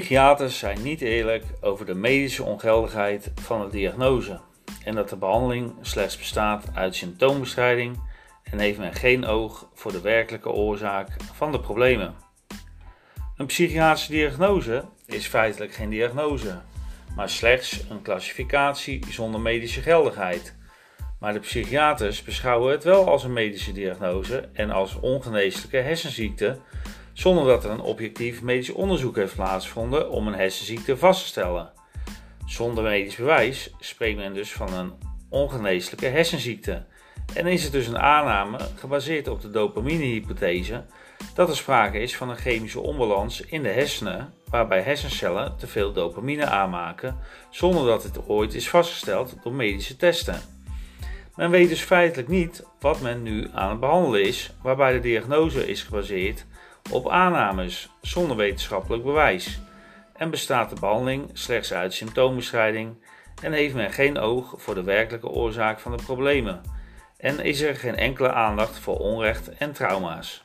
Psychiaters zijn niet eerlijk over de medische ongeldigheid van de diagnose en dat de behandeling slechts bestaat uit symptoombestrijding en heeft men geen oog voor de werkelijke oorzaak van de problemen. Een psychiatrische diagnose is feitelijk geen diagnose, maar slechts een klassificatie zonder medische geldigheid. Maar de psychiaters beschouwen het wel als een medische diagnose en als ongeneeslijke hersenziekte zonder dat er een objectief medisch onderzoek heeft plaatsgevonden om een hersenziekte vast te stellen. Zonder medisch bewijs spreekt men dus van een ongeneeslijke hersenziekte. En is het dus een aanname gebaseerd op de dopamine-hypothese dat er sprake is van een chemische onbalans in de hersenen, waarbij hersencellen te veel dopamine aanmaken zonder dat het ooit is vastgesteld door medische testen. Men weet dus feitelijk niet wat men nu aan het behandelen is, waarbij de diagnose is gebaseerd op aannames zonder wetenschappelijk bewijs en bestaat de behandeling slechts uit symptoombestrijding en heeft men geen oog voor de werkelijke oorzaak van de problemen en is er geen enkele aandacht voor onrecht en trauma's.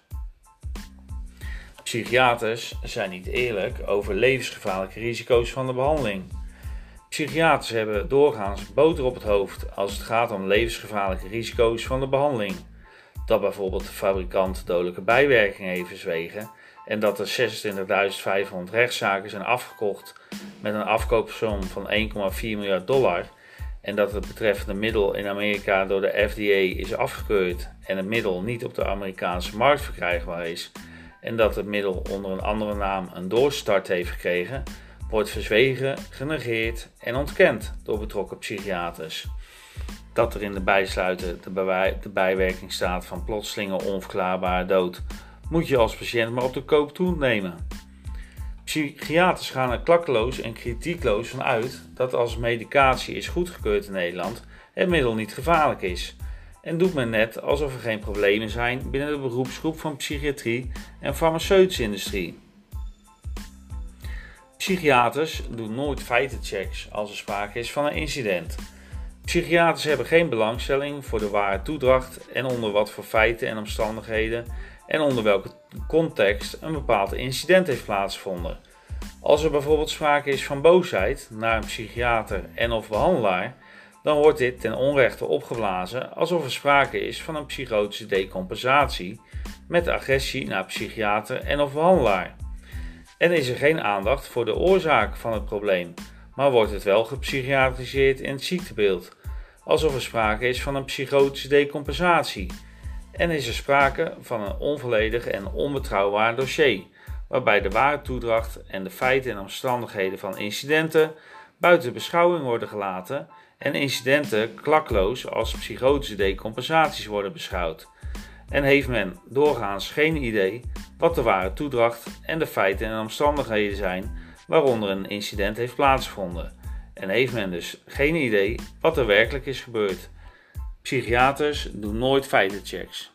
Psychiaters zijn niet eerlijk over levensgevaarlijke risico's van de behandeling. Psychiaters hebben doorgaans boter op het hoofd als het gaat om levensgevaarlijke risico's van de behandeling dat bijvoorbeeld de fabrikant dodelijke bijwerkingen heeft verzwegen en dat er 26.500 rechtszaken zijn afgekocht met een afkoopsom van 1,4 miljard dollar en dat het betreffende middel in Amerika door de FDA is afgekeurd en het middel niet op de Amerikaanse markt verkrijgbaar is en dat het middel onder een andere naam een doorstart heeft gekregen, wordt verzwegen, genegeerd en ontkend door betrokken psychiaters dat er in de bijsluiten de, de bijwerking staat van plotselinge onverklaarbare dood, moet je als patiënt maar op de koop toenemen. Psychiaters gaan er klakkeloos en kritiekloos van uit dat als medicatie is goedgekeurd in Nederland, het middel niet gevaarlijk is. En doet men net alsof er geen problemen zijn binnen de beroepsgroep van psychiatrie en farmaceutische industrie. Psychiaters doen nooit feitenchecks als er sprake is van een incident. Psychiaters hebben geen belangstelling voor de ware toedracht en onder wat voor feiten en omstandigheden en onder welke context een bepaald incident heeft plaatsgevonden. Als er bijvoorbeeld sprake is van boosheid naar een psychiater en of behandelaar, dan wordt dit ten onrechte opgeblazen alsof er sprake is van een psychotische decompensatie met agressie naar psychiater en of behandelaar. En is er geen aandacht voor de oorzaak van het probleem, maar wordt het wel gepsychiatriseerd in het ziektebeeld alsof er sprake is van een psychotische decompensatie. En is er sprake van een onvolledig en onbetrouwbaar dossier, waarbij de ware toedracht en de feiten en omstandigheden van incidenten buiten beschouwing worden gelaten en incidenten klakloos als psychotische decompensaties worden beschouwd. En heeft men doorgaans geen idee wat de ware toedracht en de feiten en omstandigheden zijn waaronder een incident heeft plaatsgevonden en heeft men dus geen idee wat er werkelijk is gebeurd. Psychiaters doen nooit feitenchecks.